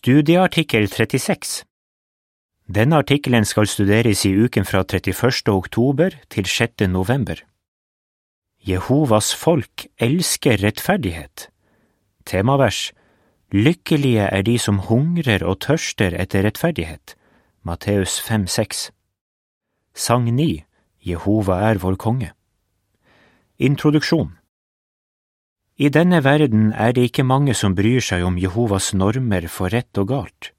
Studieartikkel 36 Denne artikkelen skal studeres i uken fra 31. oktober til 6. november. Jehovas folk elsker rettferdighet. Temavers Lykkelige er de som hungrer og tørster etter rettferdighet. Matteus 5,6 Sang 9 Jehova er vår konge. Introduksjon I denne verden er det ikke mange som bryr seg om Jehovas normer for rett og galt,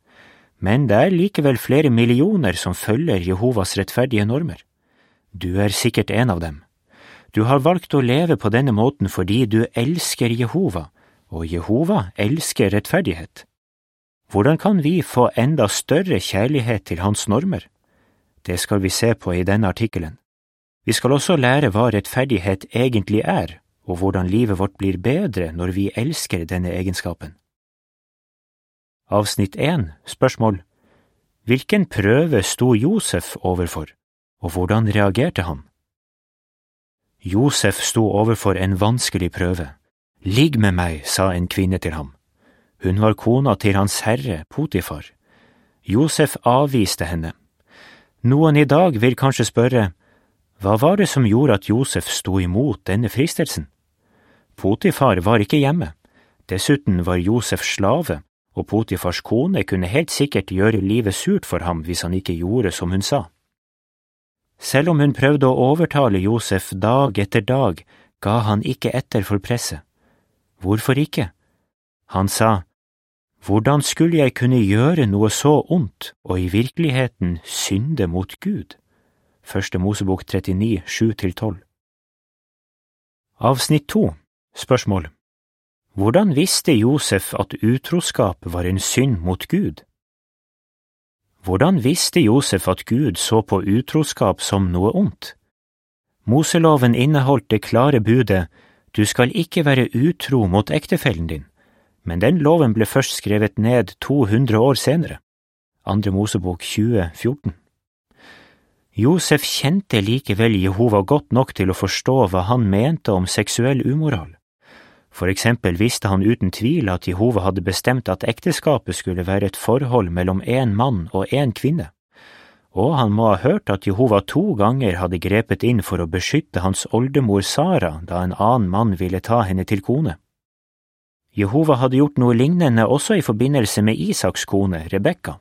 men det er likevel flere millioner som følger Jehovas rettferdige normer. Du er sikkert en av dem. Du har valgt å leve på denne måten fordi du elsker Jehova, og Jehova elsker rettferdighet. Hvordan kan vi få enda større kjærlighet til hans normer? Det skal vi se på i denne artikkelen. Vi skal også lære hva rettferdighet egentlig er, og hvordan livet vårt blir bedre når vi elsker denne egenskapen. Avsnitt 1 Spørsmål Hvilken prøve sto Josef overfor, og hvordan reagerte han? Josef sto overfor en vanskelig prøve. Ligg med meg, sa en kvinne til ham. Hun var kona til hans herre, Potifar. Josef avviste henne. Noen i dag vil kanskje spørre, hva var det som gjorde at Josef sto imot denne fristelsen? Potifar var ikke hjemme, dessuten var Josef slave, og Potifars kone kunne helt sikkert gjøre livet surt for ham hvis han ikke gjorde som hun sa. Selv om hun prøvde å overtale Josef dag etter dag, ga han ikke etter for presset. Hvorfor ikke? Han sa, Hvordan skulle jeg kunne gjøre noe så ondt og i virkeligheten synde mot Gud? Første Mosebok 39, 7–12 Avsnitt 2 Spørsmål Hvordan visste Josef at utroskap var en synd mot Gud? Hvordan visste Josef at Gud så på utroskap som noe ondt? Moseloven inneholdt det klare budet du skal ikke være utro mot ektefellen din, men den loven ble først skrevet ned 200 år senere, Andre Mosebok 2014. Josef kjente likevel Jehova godt nok til å forstå hva han mente om seksuell umoral. For eksempel visste han uten tvil at Jehova hadde bestemt at ekteskapet skulle være et forhold mellom én mann og én kvinne, og han må ha hørt at Jehova to ganger hadde grepet inn for å beskytte hans oldemor Sara da en annen mann ville ta henne til kone. Jehova hadde gjort noe lignende også i forbindelse med Isaks kone, Rebekka.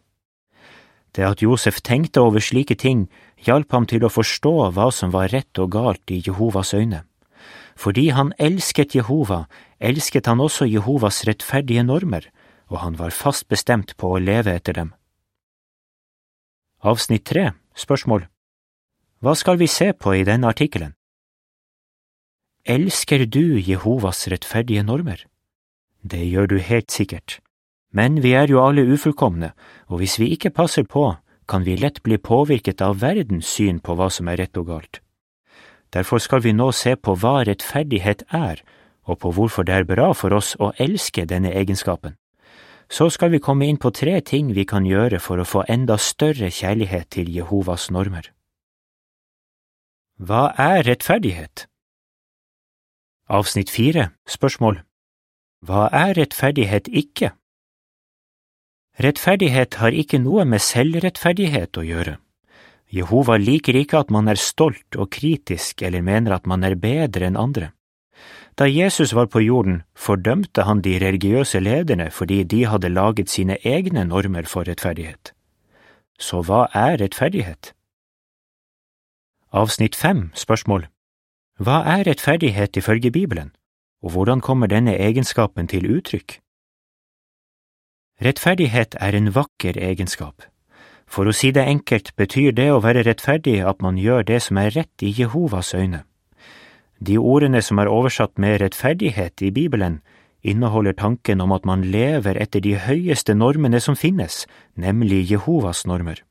Det at Josef tenkte over slike ting, hjalp ham til å forstå hva som var rett og galt i Jehovas øyne. Fordi han elsket Jehova, elsket han også Jehovas rettferdige normer, og han var fast bestemt på å leve etter dem. Avsnitt tre Spørsmål Hva skal vi se på i denne artikkelen? Elsker du Jehovas rettferdige normer? Det gjør du helt sikkert. Men vi er jo alle ufullkomne, og hvis vi ikke passer på, kan vi lett bli påvirket av verdens syn på hva som er rett og galt. Derfor skal vi nå se på hva rettferdighet er, og på hvorfor det er bra for oss å elske denne egenskapen. Så skal vi komme inn på tre ting vi kan gjøre for å få enda større kjærlighet til Jehovas normer. Hva er rettferdighet? Avsnitt fire Spørsmål Hva er rettferdighet ikke? Rettferdighet har ikke noe med selvrettferdighet å gjøre. Jehova liker ikke at man er stolt og kritisk eller mener at man er bedre enn andre. Da Jesus var på jorden, fordømte han de religiøse lederne fordi de hadde laget sine egne normer for rettferdighet. Så hva er rettferdighet? Avsnitt fem Spørsmål Hva er rettferdighet ifølge Bibelen, og hvordan kommer denne egenskapen til uttrykk? Rettferdighet er en vakker egenskap. For å si det enkelt betyr det å være rettferdig at man gjør det som er rett i Jehovas øyne. De ordene som er oversatt med rettferdighet i Bibelen, inneholder tanken om at man lever etter de høyeste normene som finnes, nemlig Jehovas normer.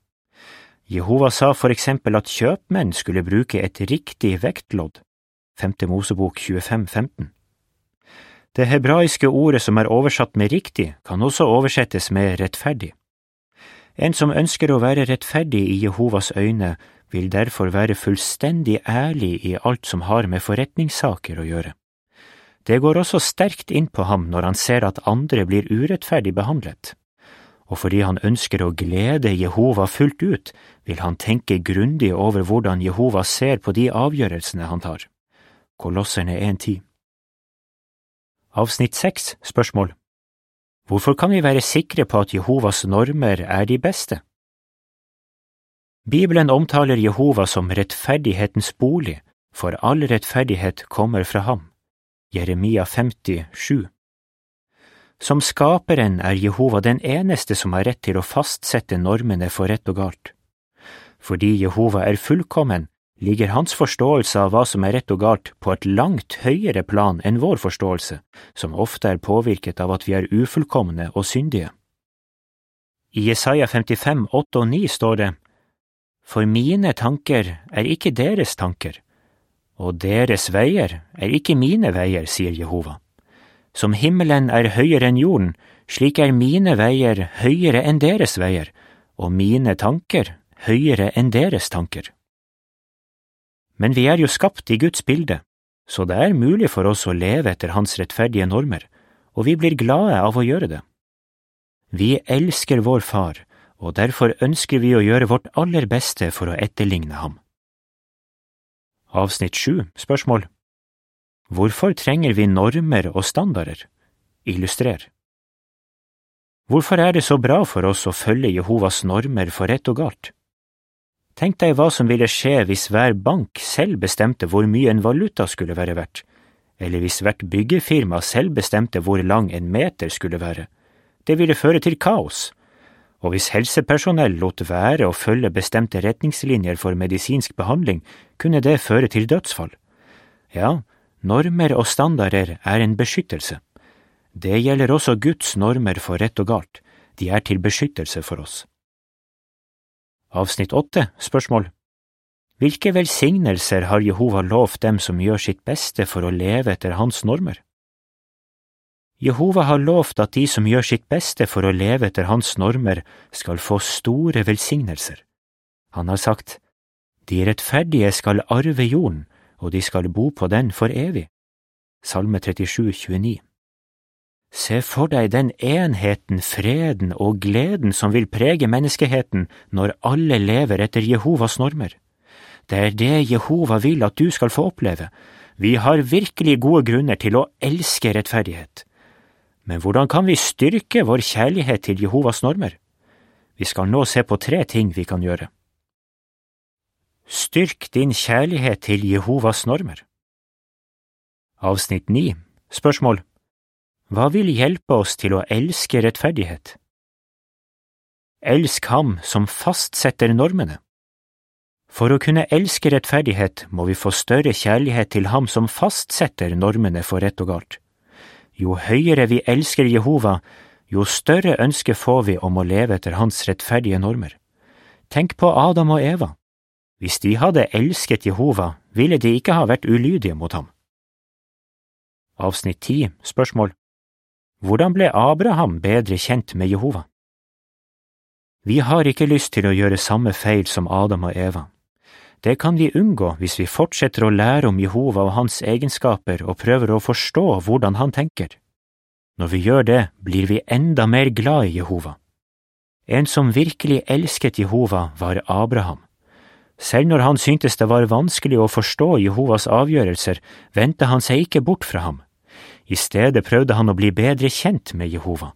Jehova sa for eksempel at kjøpmenn skulle bruke et riktig vektlodd, 5. Mosebok 25, 15. Det hebraiske ordet som er oversatt med riktig, kan også oversettes med rettferdig. En som ønsker å være rettferdig i Jehovas øyne, vil derfor være fullstendig ærlig i alt som har med forretningssaker å gjøre. Det går også sterkt inn på ham når han ser at andre blir urettferdig behandlet. og fordi han ønsker å glede Jehova fullt ut, vil han tenke grundig over hvordan Jehova ser på de avgjørelsene han tar. Kolosserne 1.10 Avsnitt 6 Spørsmål Hvorfor kan vi være sikre på at Jehovas normer er de beste? Bibelen omtaler Jehova som rettferdighetens bolig, for all rettferdighet kommer fra ham. Jeremia 50, 7. Som skaperen er Jehova den eneste som har rett til å fastsette normene for rett og galt. Fordi Jehova er fullkommen, ligger hans forståelse av hva som er rett og galt på et langt høyere plan enn vår forståelse, som ofte er påvirket av at vi er ufullkomne og syndige. I Jesaja 55, 8 og 9 står det, For mine tanker er ikke deres tanker, og deres veier er ikke mine veier, sier Jehova. Som himmelen er høyere enn jorden, slik er mine veier høyere enn deres veier, og mine tanker høyere enn deres tanker. Men vi er jo skapt i Guds bilde, så det er mulig for oss å leve etter Hans rettferdige normer, og vi blir glade av å gjøre det. Vi elsker vår Far, og derfor ønsker vi å gjøre vårt aller beste for å etterligne ham. Avsnitt sju Spørsmål Hvorfor trenger vi normer og standarder? Illustrer. Hvorfor er det så bra for oss å følge Jehovas normer for rett og galt? Tenk deg hva som ville skje hvis hver bank selv bestemte hvor mye en valuta skulle være verdt, eller hvis hvert byggefirma selv bestemte hvor lang en meter skulle være. Det ville føre til kaos. Og hvis helsepersonell lot være å følge bestemte retningslinjer for medisinsk behandling, kunne det føre til dødsfall. Ja, Normer og standarder er en beskyttelse. Det gjelder også Guds normer for rett og galt, de er til beskyttelse for oss. Avsnitt åtte Spørsmål Hvilke velsignelser har Jehova lovt dem som gjør sitt beste for å leve etter hans normer? Jehova har lovt at de som gjør sitt beste for å leve etter hans normer, skal få store velsignelser. Han har sagt, De rettferdige skal arve jorden, og de skal bo på den for evig. Salme 37, 29 Se for deg den enheten, freden og gleden som vil prege menneskeheten når alle lever etter Jehovas normer. Det er det Jehova vil at du skal få oppleve. Vi har virkelig gode grunner til å elske rettferdighet. Men hvordan kan vi styrke vår kjærlighet til Jehovas normer? Vi skal nå se på tre ting vi kan gjøre. Styrk din kjærlighet til Jehovas normer. Avsnitt 9 Spørsmål Hva vil hjelpe oss til å elske rettferdighet? Elsk ham som fastsetter normene. For å kunne elske rettferdighet må vi få større kjærlighet til ham som fastsetter normene for rett og galt. Jo høyere vi elsker Jehova, jo større ønske får vi om å leve etter hans rettferdige normer. Tenk på Adam og Eva. Hvis de hadde elsket Jehova, ville de ikke ha vært ulydige mot ham. Avsnitt 10 Spørsmål Hvordan ble Abraham bedre kjent med Jehova? Vi har ikke lyst til å gjøre samme feil som Adam og Eva. Det kan vi unngå hvis vi fortsetter å lære om Jehova og hans egenskaper og prøver å forstå hvordan han tenker. Når vi gjør det, blir vi enda mer glad i Jehova. En som virkelig elsket Jehova, var Abraham. Selv når han syntes det var vanskelig å forstå Jehovas avgjørelser, vendte han seg ikke bort fra ham. I stedet prøvde han å bli bedre kjent med Jehova.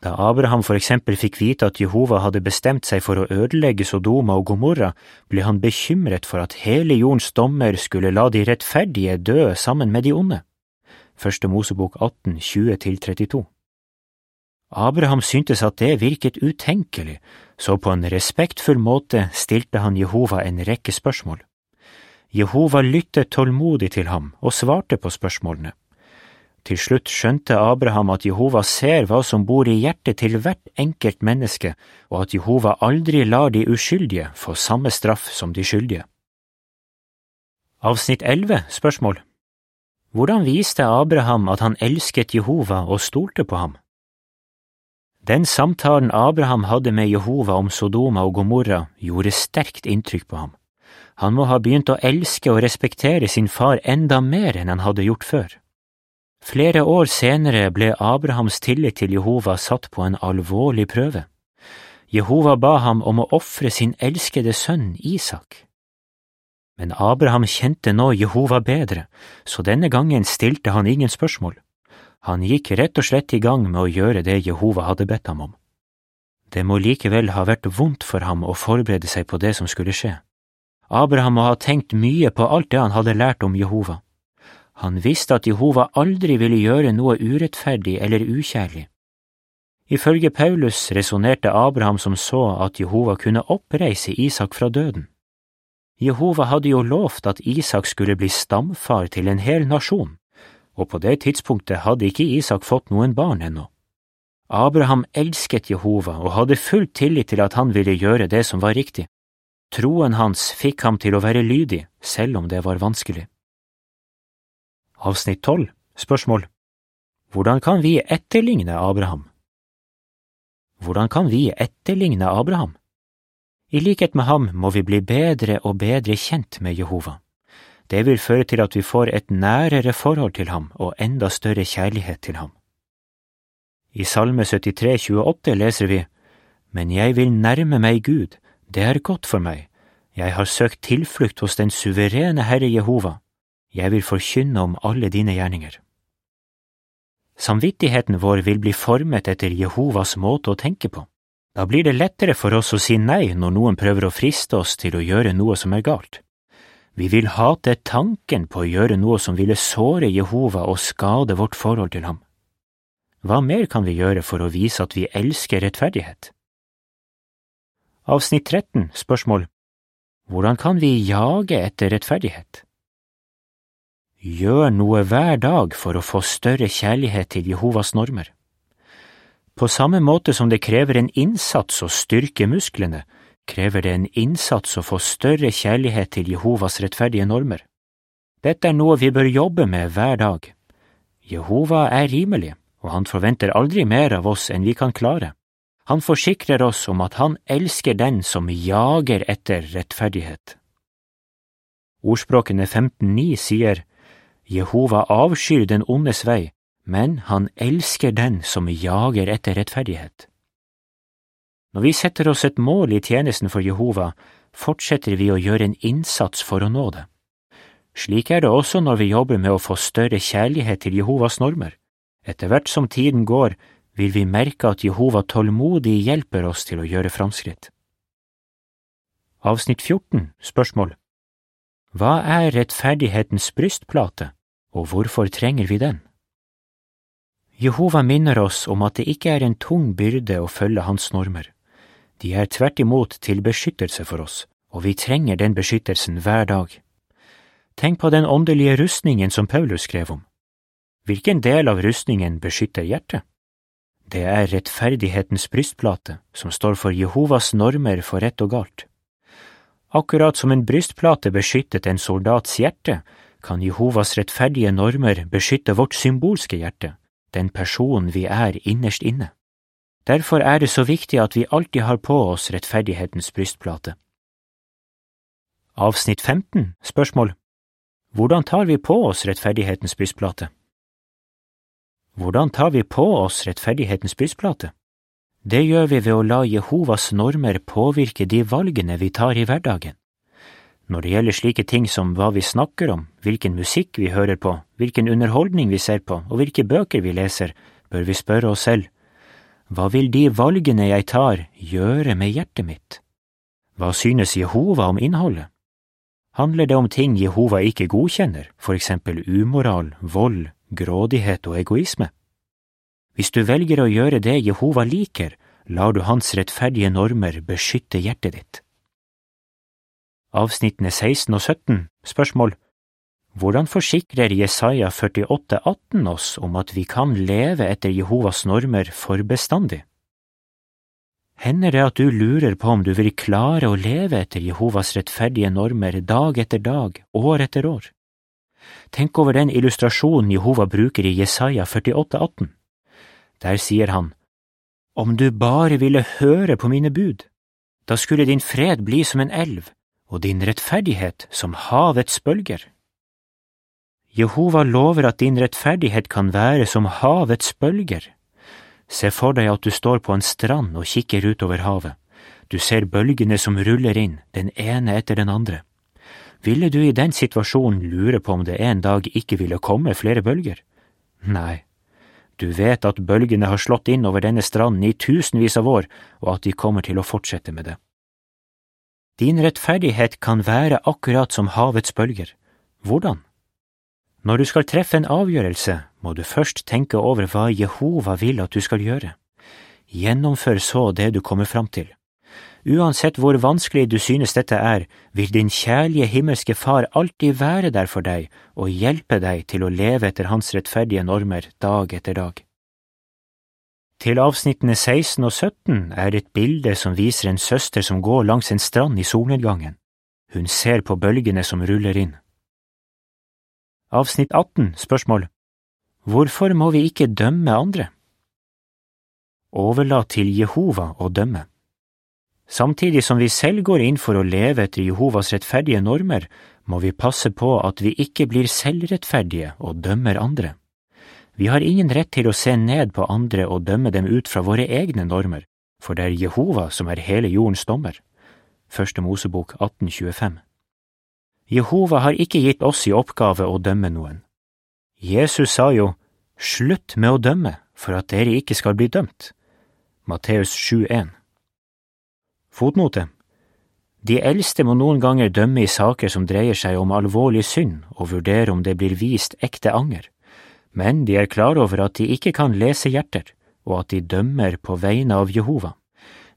Da Abraham for eksempel fikk vite at Jehova hadde bestemt seg for å ødelegge Sodoma og Gomorra, ble han bekymret for at hele jordens dommer skulle la de rettferdige dø sammen med de onde. Første Mosebok 18, 20–32 Abraham syntes at det virket utenkelig, så på en respektfull måte stilte han Jehova en rekke spørsmål. Jehova lyttet tålmodig til ham og svarte på spørsmålene. Til slutt skjønte Abraham at Jehova ser hva som bor i hjertet til hvert enkelt menneske, og at Jehova aldri lar de uskyldige få samme straff som de skyldige. Avsnitt 11 Spørsmål Hvordan viste Abraham at han elsket Jehova og stolte på ham? Den samtalen Abraham hadde med Jehova om Sodoma og Gomorra, gjorde sterkt inntrykk på ham. Han må ha begynt å elske og respektere sin far enda mer enn han hadde gjort før. Flere år senere ble Abrahams tillit til Jehova satt på en alvorlig prøve. Jehova ba ham om å ofre sin elskede sønn Isak. Men Abraham kjente nå Jehova bedre, så denne gangen stilte han ingen spørsmål. Han gikk rett og slett i gang med å gjøre det Jehova hadde bedt ham om. Det må likevel ha vært vondt for ham å forberede seg på det som skulle skje. Abraham må ha tenkt mye på alt det han hadde lært om Jehova. Han visste at Jehova aldri ville gjøre noe urettferdig eller ukjærlig. Ifølge Paulus resonnerte Abraham som så at Jehova kunne oppreise Isak fra døden. Jehova hadde jo lovt at Isak skulle bli stamfar til en hel nasjon, og på det tidspunktet hadde ikke Isak fått noen barn ennå. Abraham elsket Jehova og hadde full tillit til at han ville gjøre det som var riktig. Troen hans fikk ham til å være lydig, selv om det var vanskelig. Avsnitt tolv Spørsmål Hvordan kan vi etterligne Abraham? Hvordan kan vi etterligne Abraham? I likhet med ham må vi bli bedre og bedre kjent med Jehova. Det vil føre til at vi får et nærere forhold til ham og enda større kjærlighet til ham. I Salme 73, 28 leser vi, Men jeg vil nærme meg Gud, det er godt for meg, jeg har søkt tilflukt hos den suverene Herre Jehova, jeg vil forkynne om alle dine gjerninger. Samvittigheten vår vil bli formet etter Jehovas måte å tenke på. Da blir det lettere for oss å si nei når noen prøver å friste oss til å gjøre noe som er galt. Vi vil hate tanken på å gjøre noe som ville såre Jehova og skade vårt forhold til ham. Hva mer kan vi gjøre for å vise at vi elsker rettferdighet? Avsnitt 13, spørsmål Hvordan kan vi jage etter rettferdighet? Gjør noe hver dag for å få større kjærlighet til Jehovas normer. På samme måte som det krever en innsats å styrke musklene, krever det en innsats å få større kjærlighet til Jehovas rettferdige normer. Dette er noe vi bør jobbe med hver dag. Jehova er rimelig, og han forventer aldri mer av oss enn vi kan klare. Han forsikrer oss om at han elsker den som jager etter rettferdighet. Ordspråkene 15.9 sier Jehova avskyr den ondes vei, men han elsker den som jager etter rettferdighet. Når vi setter oss et mål i tjenesten for Jehova, fortsetter vi å gjøre en innsats for å nå det. Slik er det også når vi jobber med å få større kjærlighet til Jehovas normer. Etter hvert som tiden går, vil vi merke at Jehova tålmodig hjelper oss til å gjøre framskritt. Avsnitt 14 Spørsmål Hva er rettferdighetens brystplate, og hvorfor trenger vi den? Jehova minner oss om at det ikke er en tung byrde å følge hans normer. De er tvert imot til beskyttelse for oss, og vi trenger den beskyttelsen hver dag. Tenk på den åndelige rustningen som Paulus skrev om. Hvilken del av rustningen beskytter hjertet? Det er rettferdighetens brystplate, som står for Jehovas normer for rett og galt. Akkurat som en brystplate beskyttet en soldats hjerte, kan Jehovas rettferdige normer beskytte vårt symbolske hjerte, den personen vi er innerst inne. Derfor er det så viktig at vi alltid har på oss rettferdighetens brystplate. Avsnitt 15 Spørsmål Hvordan tar vi på oss rettferdighetens brystplate? Hvordan tar vi på oss rettferdighetens brystplate? Det gjør vi ved å la Jehovas normer påvirke de valgene vi tar i hverdagen. Når det gjelder slike ting som hva vi snakker om, hvilken musikk vi hører på, hvilken underholdning vi ser på og hvilke bøker vi leser, bør vi spørre oss selv, hva vil de valgene jeg tar, gjøre med hjertet mitt? Hva synes Jehova om innholdet? Handler det om ting Jehova ikke godkjenner, for eksempel umoral, vold, grådighet og egoisme? Hvis du velger å gjøre det Jehova liker, lar du hans rettferdige normer beskytte hjertet ditt. Avsnittene 16 og 17 Spørsmål Hvordan forsikrer Jesaja 48, 18 oss om at vi kan leve etter Jehovas normer for bestandig? Hender det at du lurer på om du vil klare å leve etter Jehovas rettferdige normer dag etter dag, år etter år? Tenk over den illustrasjonen Jehova bruker i Jesaja 48, 18. Der sier han, Om du bare ville høre på mine bud, da skulle din fred bli som en elv og din rettferdighet som havets bølger. Jehova lover at din rettferdighet kan være som havets bølger. Se for deg at du står på en strand og kikker utover havet. Du ser bølgene som ruller inn, den ene etter den andre. Ville du i den situasjonen lure på om det en dag ikke ville komme flere bølger? Nei, du vet at bølgene har slått inn over denne stranden i tusenvis av år, og at de kommer til å fortsette med det. Din rettferdighet kan være akkurat som havets bølger. Hvordan? Når du skal treffe en avgjørelse, må du først tenke over hva Jehova vil at du skal gjøre. Gjennomfør så det du kommer fram til. Uansett hvor vanskelig du synes dette er, vil din kjærlige himmelske Far alltid være der for deg og hjelpe deg til å leve etter hans rettferdige normer dag etter dag. Til avsnittene 16 og 17 er et bilde som viser en søster som går langs en strand i solnedgangen. Hun ser på bølgene som ruller inn. Avsnitt 18 Spørsmål Hvorfor må vi ikke dømme andre? Overlat til Jehova å dømme. Samtidig som vi selv går inn for å leve etter Jehovas rettferdige normer, må vi passe på at vi ikke blir selvrettferdige og dømmer andre. Vi har ingen rett til å se ned på andre og dømme dem ut fra våre egne normer, for det er Jehova som er hele jordens dommer. Første Mosebok 1825 Jehova har ikke gitt oss i oppgave å dømme noen. Jesus sa jo, Slutt med å dømme, for at dere ikke skal bli dømt. Matteus 7,1 Fotnote De eldste må noen ganger dømme i saker som dreier seg om alvorlig synd, og vurdere om det blir vist ekte anger, men de er klar over at de ikke kan lese hjerter, og at de dømmer på vegne av Jehova.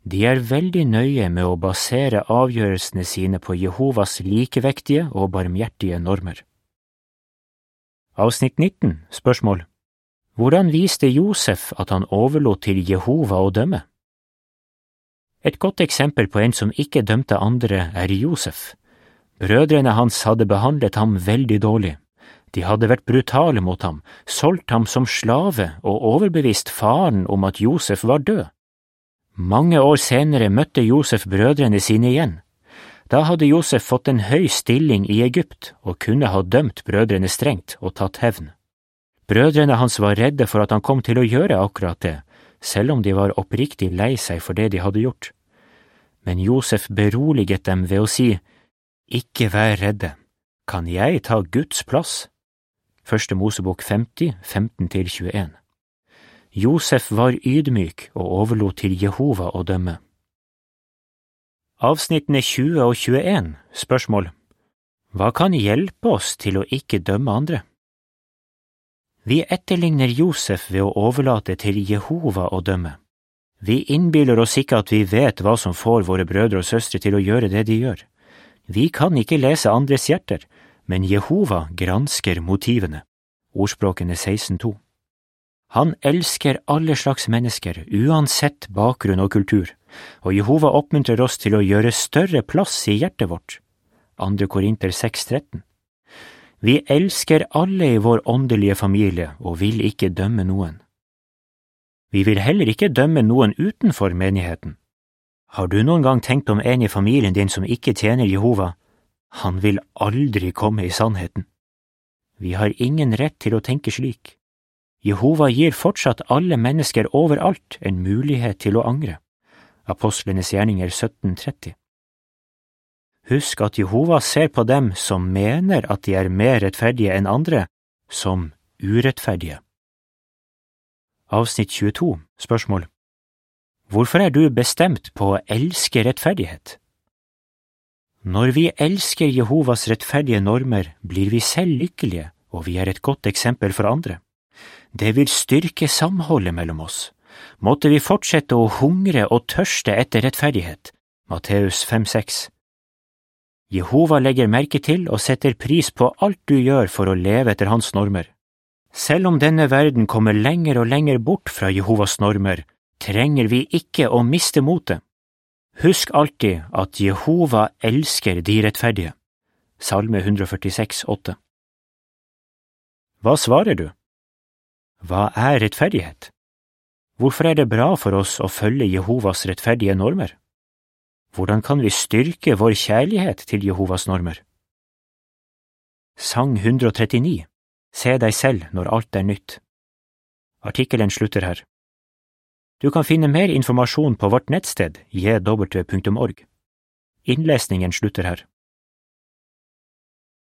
De er veldig nøye med å basere avgjørelsene sine på Jehovas likevektige og barmhjertige normer. Avsnitt 19 Spørsmål Hvordan viste Josef at han overlot til Jehova å dømme? Et godt eksempel på en som ikke dømte andre, er Josef. Brødrene hans hadde behandlet ham veldig dårlig. De hadde vært brutale mot ham, solgt ham som slave og overbevist faren om at Josef var død. Mange år senere møtte Josef brødrene sine igjen. Da hadde Josef fått en høy stilling i Egypt og kunne ha dømt brødrene strengt og tatt hevn. Brødrene hans var redde for at han kom til å gjøre akkurat det, selv om de var oppriktig lei seg for det de hadde gjort. Men Josef beroliget dem ved å si, Ikke vær redde, kan jeg ta Guds plass? Første Mosebok 50, 15–21 Josef var ydmyk og overlot til Jehova å dømme. Avsnittene 20 og 21 Spørsmål Hva kan hjelpe oss til å ikke dømme andre? Vi etterligner Josef ved å overlate til Jehova å dømme. Vi innbiller oss ikke at vi vet hva som får våre brødre og søstre til å gjøre det de gjør. Vi kan ikke lese andres hjerter, men Jehova gransker motivene. Ordspråkene 16.2 han elsker alle slags mennesker, uansett bakgrunn og kultur, og Jehova oppmuntrer oss til å gjøre større plass i hjertet vårt. 2. Korinter 6,13 Vi elsker alle i vår åndelige familie og vil ikke dømme noen. Vi vil heller ikke dømme noen utenfor menigheten. Har du noen gang tenkt om en i familien din som ikke tjener Jehova? Han vil aldri komme i sannheten. Vi har ingen rett til å tenke slik. Jehova gir fortsatt alle mennesker overalt en mulighet til å angre. Apostlenes gjerninger 1730 Husk at Jehova ser på dem som mener at de er mer rettferdige enn andre, som urettferdige. Avsnitt 22 Spørsmål Hvorfor er du bestemt på å elske rettferdighet? Når vi elsker Jehovas rettferdige normer, blir vi selv lykkelige, og vi er et godt eksempel for andre. Det vil styrke samholdet mellom oss. Måtte vi fortsette å hungre og tørste etter rettferdighet. Matteus 5,6 Jehova legger merke til og setter pris på alt du gjør for å leve etter hans normer. Selv om denne verden kommer lenger og lenger bort fra Jehovas normer, trenger vi ikke å miste motet. Husk alltid at Jehova elsker de rettferdige. Salme 146, 146,8 Hva svarer du? Hva er rettferdighet? Hvorfor er det bra for oss å følge Jehovas rettferdige normer? Hvordan kan vi styrke vår kjærlighet til Jehovas normer? Sang 139 Se deg selv når alt er nytt. Artikkelen slutter her. Du kan finne mer informasjon på vårt nettsted jw.org. Innlesningen slutter her.